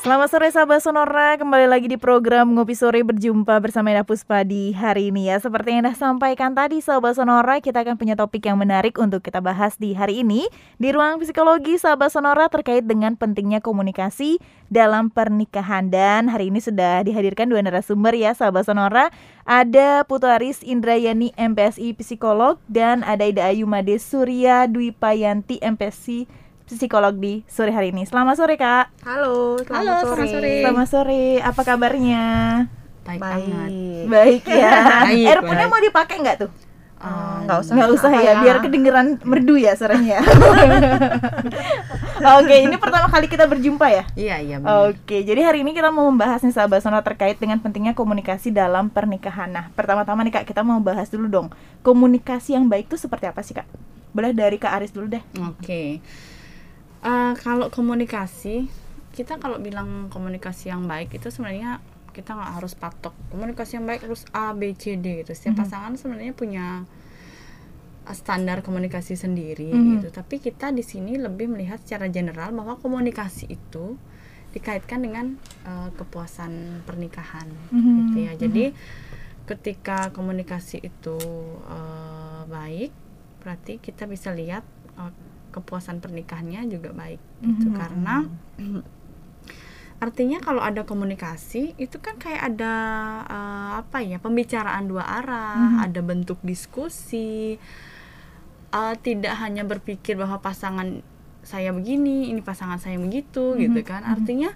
Selamat sore sahabat Sonora, kembali lagi di program Ngopi Sore berjumpa bersama Ina Puspa di hari ini ya. Seperti yang sudah sampaikan tadi sahabat Sonora, kita akan punya topik yang menarik untuk kita bahas di hari ini. Di ruang psikologi sahabat Sonora terkait dengan pentingnya komunikasi dalam pernikahan. Dan hari ini sudah dihadirkan dua narasumber ya sahabat Sonora. Ada Putu Aris Indrayani MPSI Psikolog dan ada Ida Ayu Made Surya Dwi Payanti MPSI psikolog di sore hari ini. Selamat sore kak. Halo, selamat Halo, sore. selamat sore. Selamat sore. Apa kabarnya? Baik, Baik. banget. Baik ya. Baik, baik. mau dipakai nggak tuh? Eh, nggak usah. Nggak usah Apa ya, biar kedengeran merdu ya suaranya. Oke, ini pertama kali kita berjumpa ya. Iya, iya benar. Oke, jadi hari ini kita mau membahas nih sahabat Sonora terkait dengan pentingnya komunikasi dalam pernikahan. Nah, pertama-tama nih kak, kita mau bahas dulu dong. Komunikasi yang baik itu seperti apa sih kak? Boleh dari kak Aris dulu deh. Oke. Eh, kalau komunikasi, kita kalau bilang komunikasi yang baik itu sebenarnya kita nggak harus patok komunikasi yang baik harus A B C D gitu. Setiap Mhm. pasangan sebenarnya punya standar komunikasi sendiri Mhm. gitu. Tapi kita di sini lebih melihat secara general bahwa komunikasi itu dikaitkan dengan eh, kepuasan pernikahan Mhm. gitu ya. Jadi ketika komunikasi itu eh, baik, berarti kita bisa lihat eh, kepuasan pernikahannya juga baik gitu Mhm. karena artinya kalau ada komunikasi itu kan kayak ada eh, apa ya pembicaraan dua arah, Mhm. ada bentuk diskusi, eh, tidak hanya berpikir bahwa pasangan saya begini, ini pasangan saya begitu Mhm. gitu kan, Mhm. artinya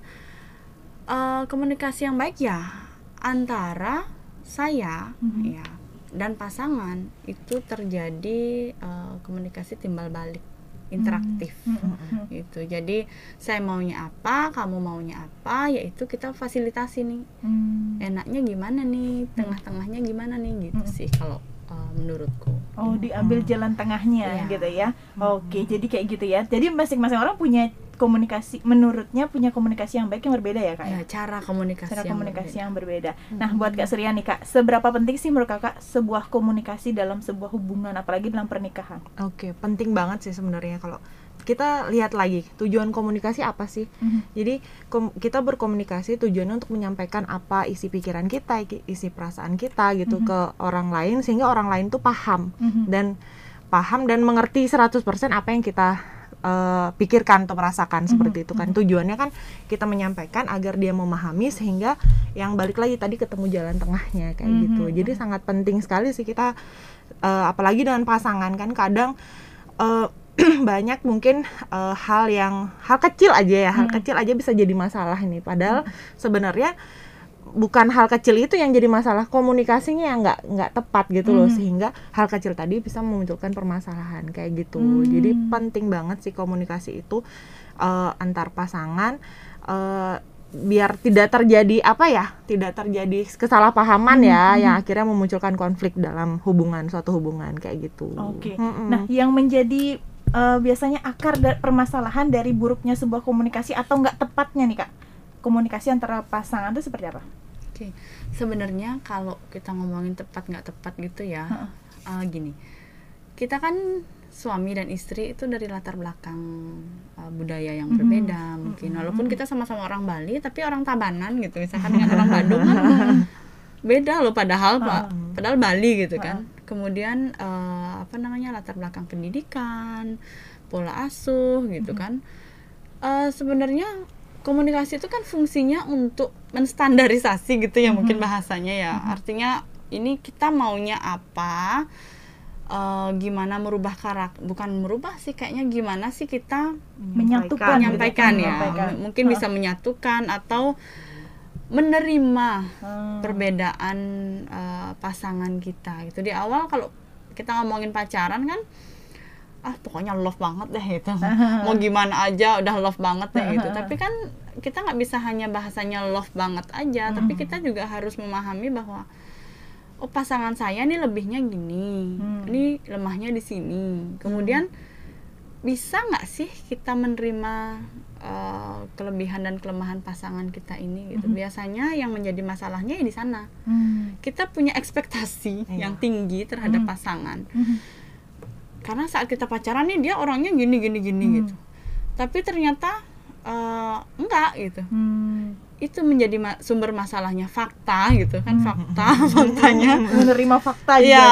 eh, komunikasi yang baik ya antara saya Mhm. ya dan pasangan itu terjadi eh, komunikasi timbal balik interaktif Mhm. gitu jadi saya maunya apa kamu maunya apa yaitu kita fasilitasi nih Hmm. enaknya gimana nih tengah-tengahnya gimana nih gitu Hmm. sih kalau eh, menurutku Oh, diambil jalan tengahnya Iya. gitu ya. Oke, jadi kayak gitu ya. Jadi masing-masing orang punya komunikasi menurutnya punya komunikasi yang baik yang berbeda ya, Kak. ya? ya cara komunikasi Cara yang komunikasi berbeda. yang berbeda. Nah, buat Kak Surya nih, Kak, seberapa penting sih menurut Kakak sebuah komunikasi dalam sebuah hubungan apalagi dalam pernikahan? Oke, penting banget sih sebenarnya kalau kita lihat lagi tujuan komunikasi apa sih? Jadi kom- kita berkomunikasi tujuannya untuk menyampaikan apa isi pikiran kita, isi perasaan kita gitu Mhm. ke orang lain sehingga orang lain tuh paham Mhm. dan paham dan mengerti 100% apa yang kita eh, pikirkan atau merasakan seperti itu kan. Tujuannya kan kita menyampaikan agar dia memahami sehingga yang balik lagi tadi ketemu jalan tengahnya kayak Mhm. gitu. Jadi sangat penting sekali sih kita eh, apalagi dengan pasangan kan kadang eh, banyak mungkin eh, hal yang hal kecil aja ya hal Hmm. kecil aja bisa jadi masalah ini padahal sebenarnya bukan hal kecil itu yang jadi masalah komunikasinya yang nggak nggak tepat gitu loh Hmm. sehingga hal kecil tadi bisa memunculkan permasalahan kayak gitu Hmm. jadi penting banget sih komunikasi itu eh, antar pasangan eh, biar tidak terjadi apa ya tidak terjadi kesalahpahaman ya Hmm. yang akhirnya memunculkan konflik dalam hubungan suatu hubungan kayak gitu Oke. Mm-mm. Nah, yang menjadi eh, biasanya akar da- permasalahan dari buruknya sebuah komunikasi atau nggak tepatnya nih, Kak? Komunikasi antara pasangan itu seperti apa? Oke, sebenarnya kalau kita ngomongin tepat nggak tepat gitu ya, eh, gini, kita kan suami dan istri itu dari latar belakang eh, budaya yang Mhm. berbeda mungkin, walaupun kita sama-sama orang Bali, tapi orang Tabanan gitu, misalkan dengan orang Bandung kan beda loh, padahal pak, padahal Bali gitu kan. Kemudian eh, apa namanya latar belakang pendidikan, pola asuh gitu kan. Eh, sebenarnya komunikasi itu kan fungsinya untuk menstandarisasi gitu ya mungkin bahasanya ya. Artinya ini kita maunya apa eh, gimana merubah karakter bukan merubah sih kayaknya gimana sih kita Menyatukan, menyampaikan gitu, ya menyampaikan. M- mungkin bisa menyatukan atau menerima Hmm. perbedaan eh, pasangan kita gitu. Di awal kalau kita ngomongin pacaran kan ah pokoknya love banget deh gitu mau gimana aja udah love banget deh gitu tapi kan kita nggak bisa hanya bahasanya love banget aja tapi kita juga harus memahami bahwa oh pasangan saya nih lebihnya gini Hmm. ini lemahnya di sini kemudian bisa nggak sih kita menerima eh, kelebihan dan kelemahan pasangan kita ini gitu biasanya yang menjadi masalahnya ya di sana Hmm. kita punya ekspektasi Iya. yang tinggi terhadap Hmm. pasangan Hmm. Karena saat kita pacaran nih dia orangnya gini gini gini Hmm. gitu. Tapi ternyata eh, enggak gitu. Hmm. itu menjadi ma- sumber masalahnya. Fakta gitu kan. Fakta faktanya. Menerima fakta juga. ya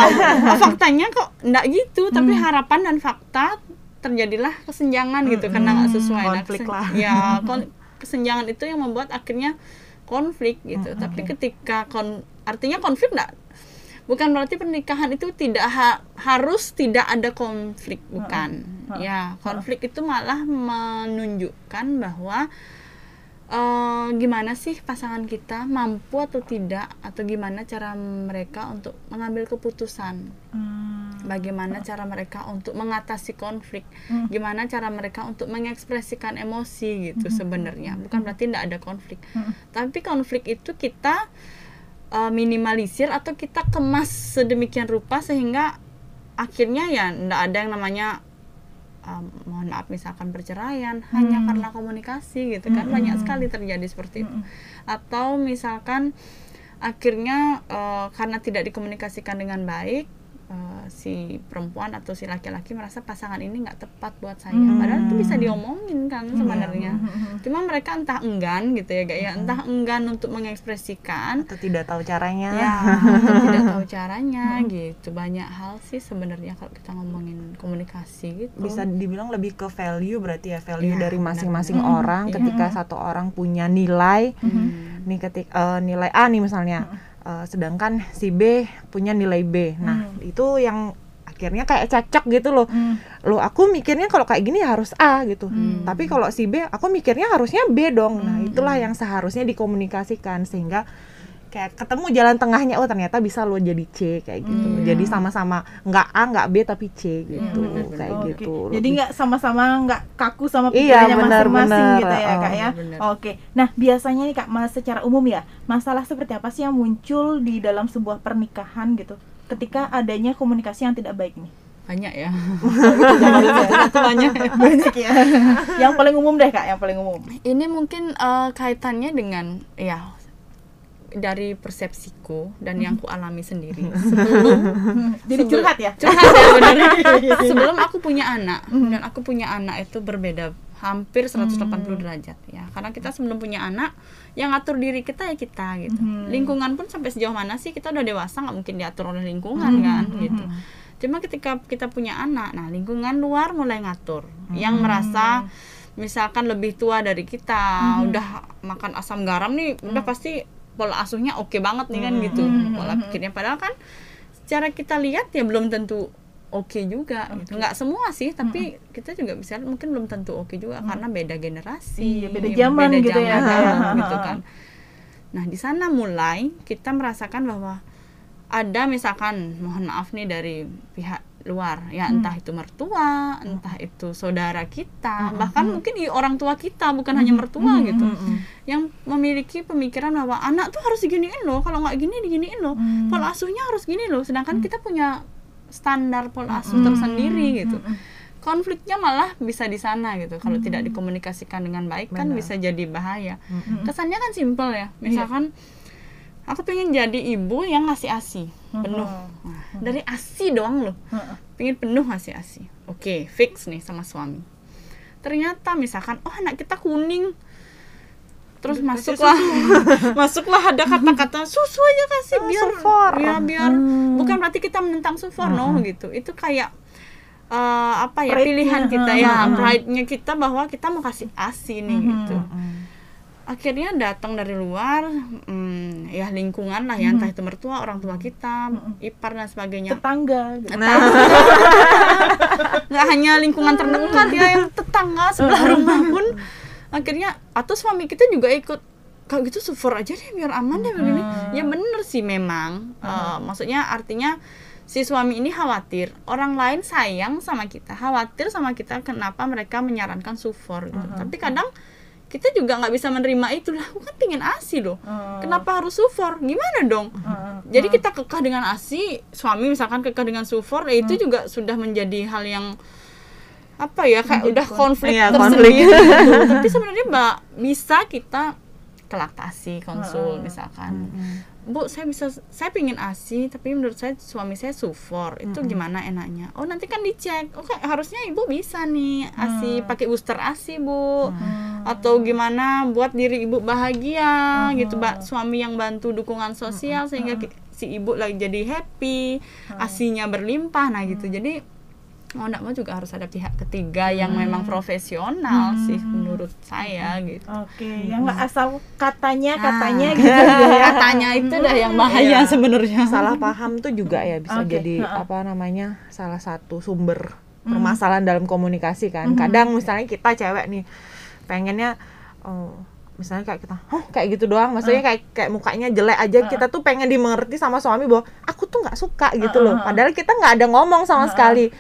oh, faktanya kok enggak gitu. Tapi harapan dan fakta terjadilah kesenjangan gitu. Karena nggak sesuai. Nah, Konflik kesen- lah. ya kon- kesenjangan itu yang membuat akhirnya konflik gitu. Tapi ketika kon artinya konflik enggak bukan berarti pernikahan itu tidak ha- harus tidak ada konflik bukan. Ya konflik itu malah menunjukkan bahwa eh, gimana sih pasangan kita mampu atau tidak atau gimana cara mereka untuk mengambil keputusan? Hmm. bagaimana cara mereka untuk mengatasi konflik? Gimana cara mereka untuk mengekspresikan emosi gitu sebenarnya? Bukan berarti tidak ada konflik. Tapi konflik itu kita uh, minimalisir atau kita kemas sedemikian rupa sehingga akhirnya ya tidak ada yang namanya um, mohon maaf misalkan perceraian hanya karena komunikasi gitu kan banyak sekali terjadi seperti itu. Atau misalkan akhirnya uh, karena tidak dikomunikasikan dengan baik uh, si perempuan atau si laki-laki merasa pasangan ini nggak tepat buat saya. Padahal itu bisa diomongin kan sebenarnya. Cuma mereka entah enggan gitu ya kayak entah enggan untuk mengekspresikan. Atau tidak tahu caranya. Ya atau tidak tahu caranya gitu. Banyak hal sih sebenarnya kalau kita ngomongin komunikasi gitu. Bisa dibilang lebih ke value berarti ya value Iya, dari masing-masing orang Iya. ketika satu orang punya nilai. Hmm. nih ketik eh, nilai A nih misalnya Eh, sedangkan si B punya nilai B. Nah itu yang akhirnya kayak cocok gitu loh. Hmm. lo aku mikirnya kalau kayak gini harus A gitu. Tapi kalau si B aku mikirnya harusnya B dong. Nah itulah yang seharusnya dikomunikasikan sehingga kayak ketemu jalan tengahnya oh ternyata bisa lo jadi C kayak gitu jadi sama-sama nggak A nggak B tapi C gitu kayak Oke. gitu Jadi Lebih- nggak sama-sama nggak kaku sama Iya, pikirannya masing-masing gitu ya Oh, kak ya. Oke. Nah biasanya nih kak, mas secara umum ya masalah seperti apa sih yang muncul di dalam sebuah pernikahan gitu? Ketika adanya komunikasi yang tidak baik nih. banyak ya banyak banyak ya. yang paling umum deh kak, yang paling umum. ini mungkin eh, kaitannya dengan ya dari persepsiku dan yang ku alami sendiri. Sebelum Jadi curhat ya. curhat ya bener sebelum aku punya anak dan aku punya anak itu berbeda hampir 180 derajat ya. Karena kita sebelum punya anak yang ngatur diri kita ya kita gitu. Lingkungan pun sampai sejauh mana sih? Kita udah dewasa nggak mungkin diatur oleh lingkungan kan gitu. Cuma ketika kita punya anak nah lingkungan luar mulai ngatur. Yang merasa misalkan lebih tua dari kita udah makan asam garam nih udah pasti pola asuhnya oke banget nih kan gitu. Pola pikirnya. Padahal kan secara kita lihat ya belum tentu oke juga gitu. nggak semua sih tapi kita juga bisa mungkin belum tentu oke juga karena beda generasi Iya, beda zaman gitu ya. zaman, gitu kan. Nah di sana mulai kita merasakan bahwa ada misalkan mohon maaf nih dari pihak luar. Ya entah itu mertua entah itu saudara kita bahkan mungkin i- orang tua kita bukan hanya mertua gitu yang memiliki pemikiran bahwa anak tuh harus diginiin loh kalau nggak gini diginiin loh. Pola asuhnya harus gini loh sedangkan kita punya standar pola asuh tersendiri gitu. konfliknya malah bisa di sana gitu kalau tidak dikomunikasikan dengan baik kan bisa jadi bahaya. Kesannya kan simpel ya misalkan aku pengen jadi ibu yang ngasih asi penuh. Nah, dari asi doang loh. Pengen penuh ngasih asi oke fix nih sama suami. Ternyata misalkan oh anak kita kuning. Terus masuklah masuklah ada kata-kata susu aja kasih biar sufor. ya biar bukan berarti kita menentang sufor no gitu. Itu kayak eh, apa ya pilihan kita ha, ya pride-nya kita bahwa kita mau kasih asi nih gitu akhirnya datang dari luar hmm, ya lingkungan lah ya entah itu mertua orang tua kita ipar dan sebagainya. Tetangga gitu. Nah, nggak hanya lingkungan terdekat ya yang tetangga sebelah rumah pun. Akhirnya atau suami kita juga ikut kalau gitu support aja deh biar aman deh begini ya bener sih memang Eh, maksudnya artinya si suami ini khawatir. Orang lain sayang sama kita khawatir sama kita kenapa mereka menyarankan support gitu. tapi kadang kita juga nggak bisa menerima itu. Lah aku kan pingin asi loh. Kenapa harus support gimana dong? Jadi kita kekeh dengan asi suami misalkan kekeh dengan sufor ya itu juga sudah menjadi hal yang apa ya kayak udah konflik. Iya, tersendiri. gitu. tapi sebenarnya mbak bisa kita ke laktasi konsul misalkan. Bu saya bisa saya pingin asi tapi menurut saya suami saya sufor. Itu gimana enaknya? Oh nanti kan dicek. Oke harusnya ibu bisa nih asi pakai booster asi bu atau gimana buat diri ibu bahagia gitu mbak. Suami yang bantu dukungan sosial sehingga ki- si ibu lagi jadi happy asinya berlimpah nah gitu. Jadi mau nggak mau juga harus ada pihak ketiga yang memang profesional sih menurut saya gitu. Oke, yang nggak asal katanya Nah, katanya gitu ya. katanya itu dah yang bahaya Iya. sebenarnya. Salah paham tuh juga ya bisa Oke, jadi ha-ha. apa namanya salah satu sumber permasalahan dalam komunikasi kan. Kadang misalnya kita cewek nih pengennya oh, misalnya kayak kita oh kayak gitu doang. Maksudnya kayak kayak mukanya jelek aja kita tuh pengen dimengerti sama suami bahwa aku tuh nggak suka gitu loh. padahal kita nggak ada ngomong sama sekali.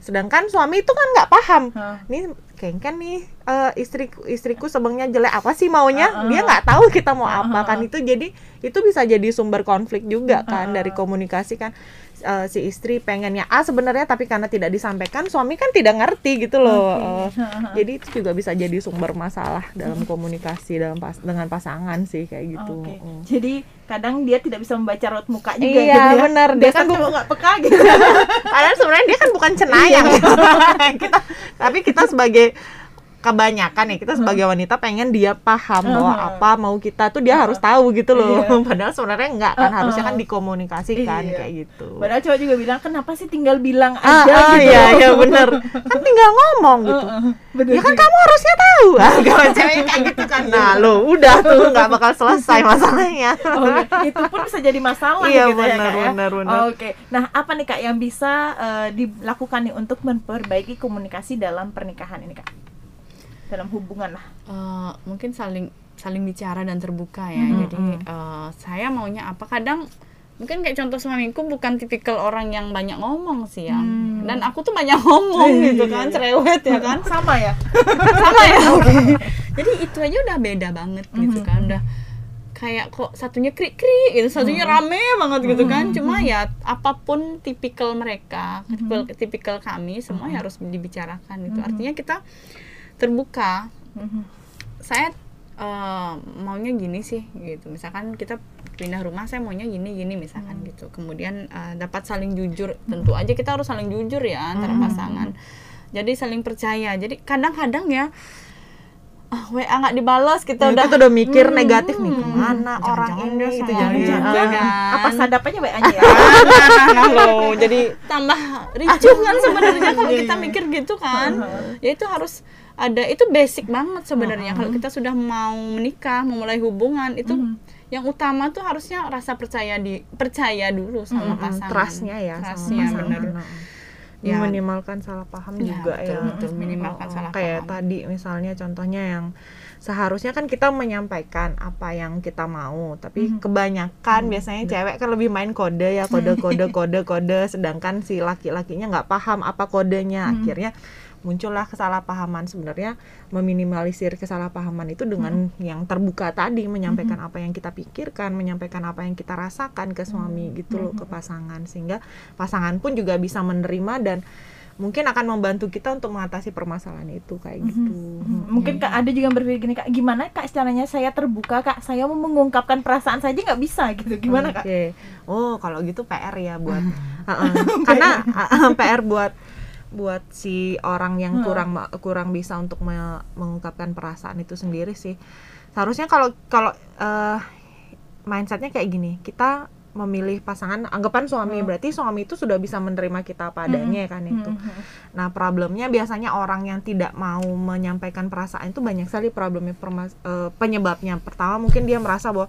Sedangkan suami itu kan nggak paham. Nih kayaknya nih eh, istriku istriku sebengnya jelek apa sih maunya? Dia nggak tahu kita mau apa kan. itu jadi itu bisa jadi sumber konflik juga kan dari komunikasi kan Eh, si istri pengennya A sebenarnya tapi karena tidak disampaikan suami kan tidak ngerti gitu loh Eh, jadi itu juga bisa jadi sumber masalah dalam komunikasi dalam pas dengan pasangan sih kayak gitu Oke. Mm. Jadi kadang dia tidak bisa membaca raut muka juga Iya, gitu ya. benar. Dia Dia kan kan cuma nggak peka gitu. Padahal sebenarnya dia kan bukan cenayang. kita tapi kita sebagai kebanyakan ya kita sebagai wanita pengen dia paham bahwa apa mau kita tuh dia harus tahu gitu loh. Padahal sebenarnya enggak kan harusnya kan dikomunikasikan Iya. kayak gitu. Padahal cowok juga bilang kenapa sih tinggal bilang Ah, aja ah, gitu. iya iya bener kan tinggal ngomong gitu Bener ya kan kamu harusnya tahu ah kalau cewek kayak gitu kan nah lo udah tuh nggak bakal selesai masalahnya Oke, itu pun bisa jadi masalah Iya, gitu ya, benar, Kak, ya. benar, benar. Oke. Nah, apa nih Kak yang bisa eh, dilakukan nih untuk memperbaiki komunikasi dalam pernikahan ini, Kak? Dalam hubungan lah. Eh, mungkin saling saling bicara dan terbuka ya. Hmm, Jadi eh, saya maunya apa kadang mungkin kayak contoh suamiku bukan tipikal orang yang banyak ngomong sih ya. Hmm. Dan aku tuh banyak ngomong gitu kan, cerewet ya kan. Sama ya? Sama ya. Jadi itu aja udah beda banget gitu kan. Udah kayak kok satunya krik-krik gitu, satunya rame banget gitu kan. Cuma ya apa pun tipikal mereka, tipikal, tipikal kami semua ya harus dibicarakan gitu. Artinya kita terbuka. Mhm. saya eh, maunya gini sih gitu. Misalkan kita pindah rumah saya maunya gini gini misalkan gitu. Kemudian eh, dapat saling jujur. Tentu aja kita harus saling jujur ya antara pasangan. Jadi saling percaya. Jadi kadang-kadang ya ah, WA nggak dibalas kita kita udah tuh udah mikir negatif nih ke mana orang Jangan-jangan ini? Dia itu salah jangan jangan kan. Apa sadap aja WA-nya ya? nah, nah, loh jadi tambah ricuh kan sebenarnya kalau kita mikir gitu kan. Ya itu harus ada itu basic banget sebenarnya. Kalau kita sudah mau menikah memulai hubungan itu yang utama tuh harusnya rasa percaya di percaya dulu sama pasangan. trustnya ya trustnya sama benar Ya. minimalkan salah paham Ya, juga betul, ya. betul. Minimalkan Oh, salah kayak paham. tadi misalnya contohnya yang seharusnya kan kita menyampaikan apa yang kita mau tapi kebanyakan biasanya cewek kan lebih main kode ya kode kode kode kode sedangkan si laki-lakinya nggak paham apa kodenya. Akhirnya muncullah kesalahpahaman. Sebenarnya meminimalisir kesalahpahaman itu dengan yang terbuka tadi menyampaikan apa yang kita pikirkan menyampaikan apa yang kita rasakan ke suami gitu loh ke pasangan. Sehingga pasangan pun juga bisa menerima dan mungkin akan membantu kita untuk mengatasi permasalahan itu kayak gitu. Mungkin Kak ada juga yang berpikir gini Kak, gimana? Kak caranya saya terbuka Kak? Saya mau mengungkapkan perasaan saja nggak bisa gitu. Gimana Kak? Oke. Oh, kalau gitu PR ya buat Heeh. karena uh, PR buat buat si orang yang kurang ma- kurang bisa untuk me- mengungkapkan perasaan itu sendiri sih. Seharusnya kalau kalau eh, mindsetnya kayak gini, kita memilih pasangan anggapan suami berarti suami itu sudah bisa menerima kita apa adanya kan itu. Nah, problemnya biasanya orang yang tidak mau menyampaikan perasaan itu banyak sekali problemnya eh, penyebabnya. Pertama mungkin dia merasa bahwa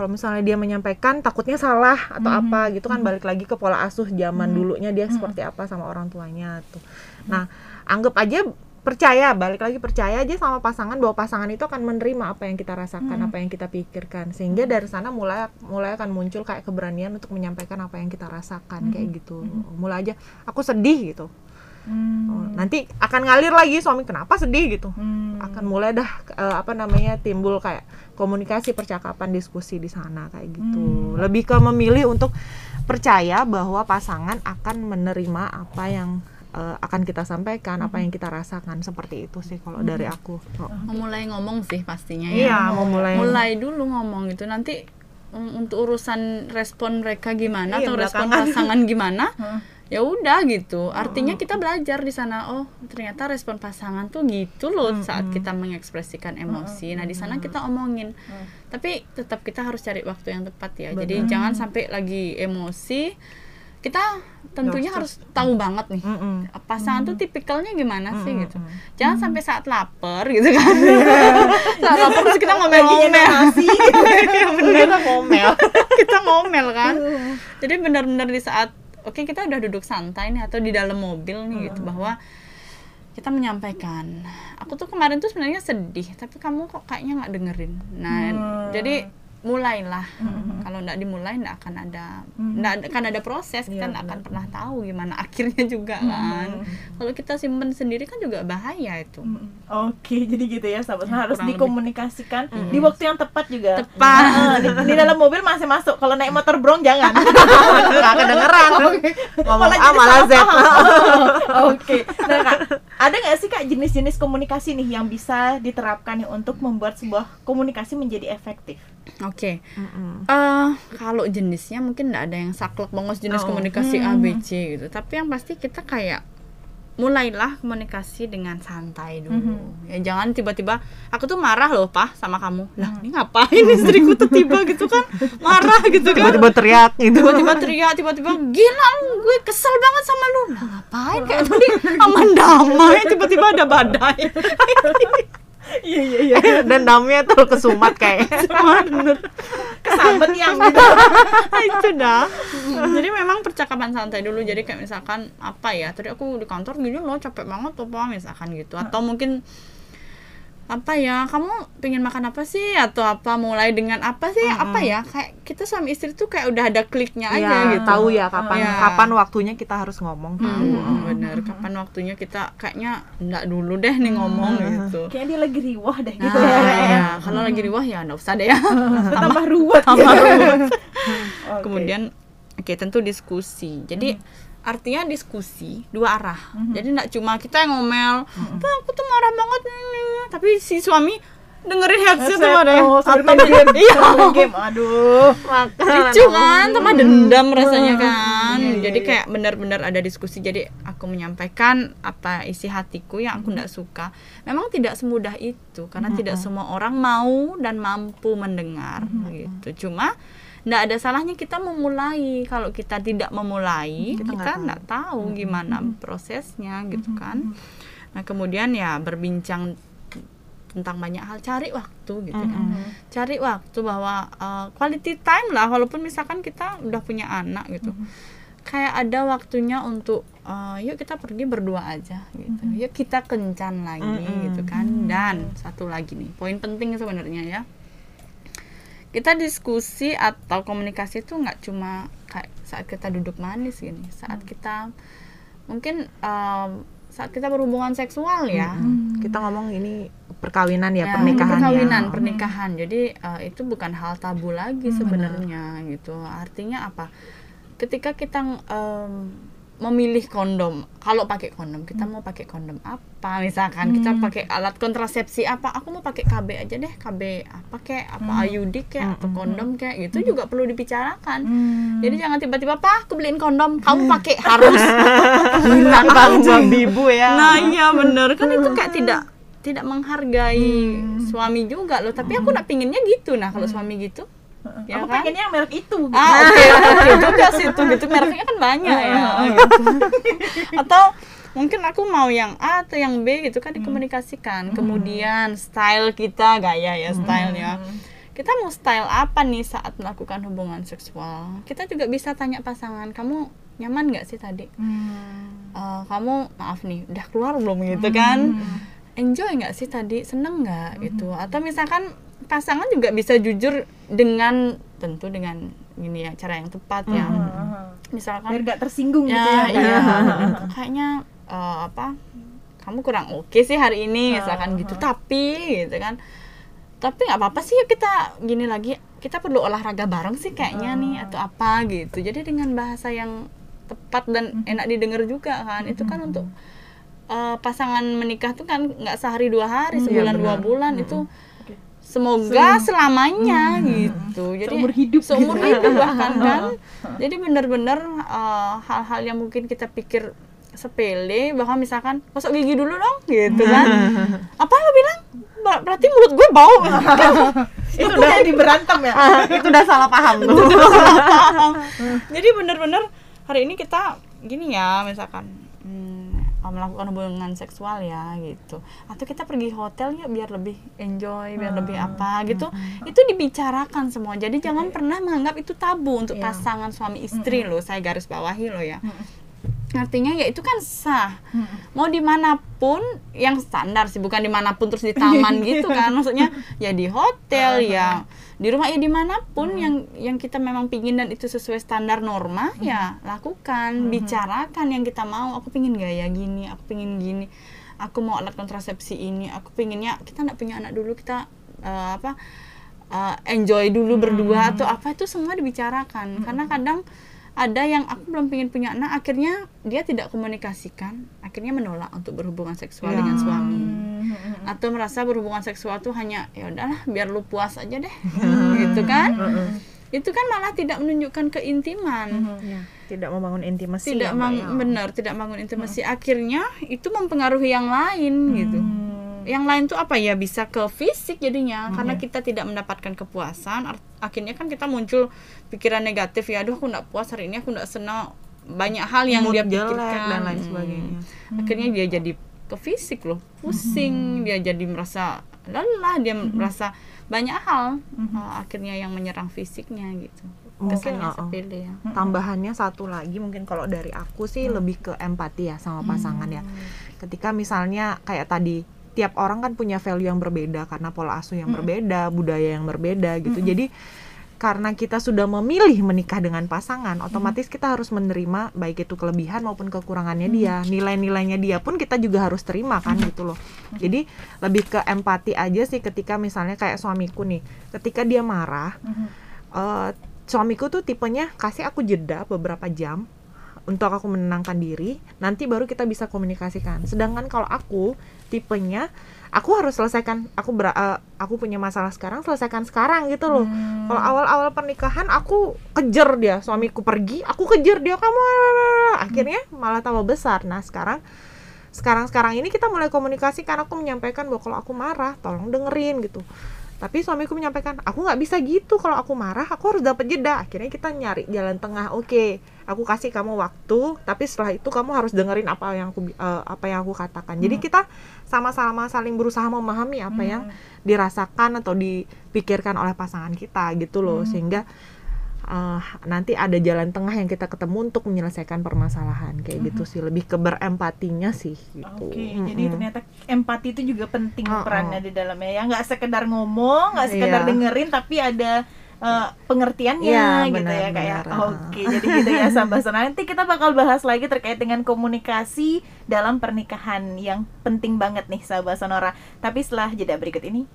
kalau misalnya dia menyampaikan takutnya salah atau apa gitu kan balik lagi ke pola asuh zaman dulunya dia seperti apa sama orang tuanya tuh. Nah, anggap aja percaya balik lagi percaya aja sama pasangan bahwa pasangan itu akan menerima apa yang kita rasakan apa yang kita pikirkan. Sehingga dari sana mulai mulai akan muncul kayak keberanian untuk menyampaikan apa yang kita rasakan kayak gitu. Mulai aja aku sedih gitu. Hmm. Oh, nanti akan ngalir lagi suami kenapa sedih? gitu. Hmm. akan mulai dah eh, apa namanya timbul kayak komunikasi percakapan diskusi di sana kayak gitu. Lebih ke memilih untuk percaya bahwa pasangan akan menerima apa yang eh, akan kita sampaikan apa yang kita rasakan. Seperti itu sih kalau dari aku Oh. memulai ngomong sih pastinya iya ya mau mulai. Mulai dulu ngomong gitu nanti mm, untuk urusan respon mereka gimana Iya, atau respon belakangan. pasangan gimana ya udah gitu. Artinya kita belajar di sana oh ternyata respon pasangan tuh gitu loh saat kita mengekspresikan emosi. Nah di sana kita omongin. Tapi tetap kita harus cari waktu yang tepat ya. Jadi jangan sampai lagi emosi. Kita tentunya harus tahu banget nih pasangan tuh tipikalnya gimana sih gitu. Jangan sampai saat lapar gitu kan. Saat lapar terus kita ngomel-ngomel. Nasi Iya, bener. Kita ngomel. kita ngomel kan. Jadi benar-benar di saat oke kita udah duduk santai nih atau di dalam mobil nih gitu bahwa kita menyampaikan aku tuh kemarin tuh sebenarnya sedih tapi kamu kok kayaknya nggak dengerin. Nah jadi mulailah kalau nggak dimulai nggak akan ada nggak akan ada proses kita nggak akan pernah tahu gimana akhirnya juga kan kalau kita simpen sendiri kan juga bahaya itu Oke, jadi gitu ya sahabat harus kurang lebih. dikomunikasikan di waktu yang tepat juga. Tepat. Nah, di, di dalam mobil masih masuk. Kalau naik motor brong jangan. Nggak kedengeran. Ngomong A malah Z. Oke. Nah, Kak, ada nggak sih Kak jenis-jenis komunikasi nih yang bisa diterapkan nih untuk membuat sebuah komunikasi menjadi efektif? oke Mm-mm. Eh, kalau jenisnya mungkin nggak ada yang saklek banget jenis Oh. komunikasi A B C gitu tapi yang pasti kita kayak mulailah komunikasi dengan santai dulu. Ya jangan tiba-tiba aku tuh marah loh pak sama kamu. Lah ini ngapain? Istriku tuh tiba gitu kan marah gitu kan. Tiba-tiba teriak gitu. tiba-tiba teriak tiba-tiba gila lu, gue kesel banget sama lu. Lah ngapain kayak tadi? Aman damai tiba-tiba ada badai Iya iya iya. Dan damnya tuh kesumat kayak. Kesambet yang gitu. itu dah. Jadi memang percakapan santai dulu. Jadi kayak misalkan apa ya tadi aku di kantor gini loh capek banget tuh pak misalkan gitu. Atau mungkin apa ya kamu pengen makan apa sih atau apa mulai dengan apa sih apa ya kayak kita suami istri tuh kayak udah ada kliknya aja Ya, gitu tahu ya kapan Ya. kapan waktunya kita harus ngomong tahu. Hmm, bener kapan waktunya kita kayaknya enggak dulu deh nih ngomong gitu Kayaknya dia lagi riwah deh nah, gitu ya. ya. kalau lagi riwah ya enggak usah deh ya Tambah ruwet. tambah ruwet. Oke. kemudian oke tentu diskusi. Jadi artinya diskusi dua arah. Jadi nggak cuma kita yang ngomel "Pak, aku tuh marah banget nih." tapi si suami dengerin headset tuh ada Oh, sambil atau main game. iya. Sambil main game. Aduh. lucu kan? Tambah dendam rasanya kan? Jadi kayak benar-benar ada diskusi. Jadi aku menyampaikan apa isi hatiku yang aku nggak suka. Memang tidak semudah itu karena tidak semua orang mau dan mampu mendengar gitu. Cuma nggak ada salahnya kita memulai. Kalau kita tidak memulai Kita kita, nggak tahu. tahu. gimana prosesnya gitu kan. nah kemudian ya berbincang tentang banyak hal. Cari waktu gitu ya cari waktu bahwa uh, quality time lah. Walaupun misalkan kita udah punya anak gitu. Kayak ada waktunya untuk uh, yuk kita pergi berdua aja gitu. Yuk kita kencan lagi gitu kan. Dan satu lagi nih poin penting sebenarnya ya kita diskusi atau komunikasi itu nggak cuma kayak saat kita duduk manis gini saat kita mungkin um, saat kita berhubungan seksual ya Kita ngomong ini perkawinan ya, Ya, pernikahan perkawinan, ya. pernikahan. Jadi eh, itu bukan hal tabu lagi sebenarnya gitu. Artinya apa? Ketika kita em, memilih kondom, kalau pakai kondom kita mau pakai kondom apa? Misalkan kita pakai alat kontrasepsi apa? Aku mau pakai KB aja deh, KB apa kayak apa IUD kayak atau kondom kayak gitu juga perlu dibicarakan. Jadi jangan tiba-tiba pak, aku beliin kondom, kamu pakai harus. Bang ibu ya. Nah iya bener. Kan itu kayak tidak tidak menghargai suami juga loh. Tapi aku nak pinginnya gitu. Nah kalau suami gitu, ya Aku kan? pengennya yang merek itu. gitu. Ah oke oke juga sih itu gitu mereknya kan banyak ya. gitu. Atau mungkin aku mau yang A atau yang B gitu kan dikomunikasikan. Kemudian style kita gaya ya stylenya. Kita mau style apa nih saat melakukan hubungan seksual? Kita juga bisa tanya pasangan, kamu nyaman nggak sih tadi? Hmm. Eh, kamu maaf nih udah keluar belum gitu kan enjoy nggak sih tadi seneng nggak gitu atau misalkan pasangan juga bisa jujur dengan tentu dengan gini ya cara yang tepat ya. Biar misalkan gak tersinggung gitu ya ya. iya. kayaknya eh, apa kamu kurang oke sih hari ini misalkan gitu. Tapi gitu kan. Tapi nggak apa-apa sih kita gini lagi kita perlu olahraga bareng sih kayaknya nih atau apa gitu. Jadi dengan bahasa yang tepat dan enak didengar juga kan. Itu kan untuk eh, pasangan menikah tuh kan nggak sehari dua hari sebulan dua bulan itu semoga selamanya gitu. Jadi Seumur hidup seumur gitu. hidup bahkan. Kan jadi benar-benar eh, hal-hal yang mungkin kita pikir sepele bahwa misalkan gosok gigi dulu dong gitu kan. Apa lo bilang? Ber- berarti mulut gue bau. Itu udah diberantem ya? Itu udah salah paham tuh. jadi bener-bener hari ini kita gini ya misalkan. hmm, melakukan hubungan seksual ya gitu. Atau kita pergi hotel ya biar lebih enjoy biar lebih apa gitu. itu dibicarakan semua. Jadi jangan pernah menganggap itu tabu untuk Iya. pasangan suami istri loh saya garis bawahi loh ya artinya ya itu kan sah. Mau di mana pun yang standar sih bukan di mana pun terus di taman gitu kan. Maksudnya ya di hotel ya di rumah ya di mana pun yang yang kita memang pingin dan itu sesuai standar norma ya lakukan bicarakan yang kita mau. Aku pingin gaya gini aku pingin gini. Aku mau alat kontrasepsi ini. Aku pinginnya kita nggak punya anak dulu kita eh, apa eh, enjoy dulu berdua atau apa itu semua dibicarakan. Karena kadang ada yang aku belum pengen punya. Anak akhirnya dia tidak komunikasikan. Akhirnya menolak untuk berhubungan seksual dengan suami. Atau merasa berhubungan seksual tuh hanya ya udahlah biar lu puas aja deh. Gitu kan? Itu kan malah tidak menunjukkan keintiman. Ya, tidak membangun intimasi tidak ya, mang- ya. benar tidak bangun intimasi. Akhirnya itu mempengaruhi yang lain gitu yang lain tuh apa ya? Bisa ke fisik jadinya. Karena kita tidak mendapatkan kepuasan akhirnya kan kita muncul pikiran negatif ya aduh aku nggak puas hari ini aku nggak senang. Banyak hal yang Mood dia jelek pikirkan dan lain Hmm. sebagainya. akhirnya dia jadi ke fisik loh. Pusing dia jadi merasa lelah dia merasa banyak hal. Uh, akhirnya yang menyerang fisiknya gitu. Mungkin, uh-uh. sepele ya. Tambahannya satu lagi mungkin kalau dari aku sih lebih ke empati ya sama pasangan ya. Ketika misalnya kayak tadi tiap orang kan punya value yang berbeda karena pola asuh yang berbeda budaya yang berbeda gitu. Jadi karena kita sudah memilih menikah dengan pasangan otomatis kita harus menerima baik itu kelebihan maupun kekurangannya dia. Nilai-nilainya dia pun kita juga harus terima kan gitu loh. Jadi lebih ke empati aja sih ketika misalnya kayak suamiku nih ketika dia marah eh, suamiku tuh tipenya kasih aku jeda beberapa jam untuk aku menenangkan diri nanti baru kita bisa komunikasikan. Sedangkan kalau aku tipenya aku harus selesaikan. Aku ber, eh, aku punya masalah sekarang selesaikan sekarang gitu loh. Kalau awal-awal pernikahan aku kejar dia. Suamiku pergi aku kejar dia. Kamu akhirnya malah tambah besar. Nah sekarang sekarang sekarang ini kita mulai komunikasi karena aku menyampaikan bahwa kalau aku marah tolong dengerin gitu. Tapi suamiku menyampaikan aku nggak bisa gitu. Kalau aku marah aku harus dapat jeda. Akhirnya kita nyari jalan tengah. Oke aku kasih kamu waktu tapi setelah itu kamu harus dengerin apa yang aku eh, apa yang aku katakan. Jadi kita sama-sama saling berusaha memahami apa yang dirasakan atau dipikirkan oleh pasangan kita gitu loh. Sehingga eh, nanti ada jalan tengah yang kita ketemu untuk menyelesaikan permasalahan. Kayak gitu sih lebih ke berempatinya sih gitu. Oke, jadi Mm-mm. ternyata empati itu juga penting Oh, perannya di dalamnya ya. Nggak sekedar ngomong, nggak sekedar Iya. dengerin, tapi ada eh, pengertiannya Iya, gitu ya benar, kayak. benar. Oke, jadi gitu ya sahabat Sonora. Nanti kita bakal bahas lagi terkait dengan komunikasi dalam pernikahan yang penting banget nih sahabat Sonora. Tapi setelah jeda berikut ini.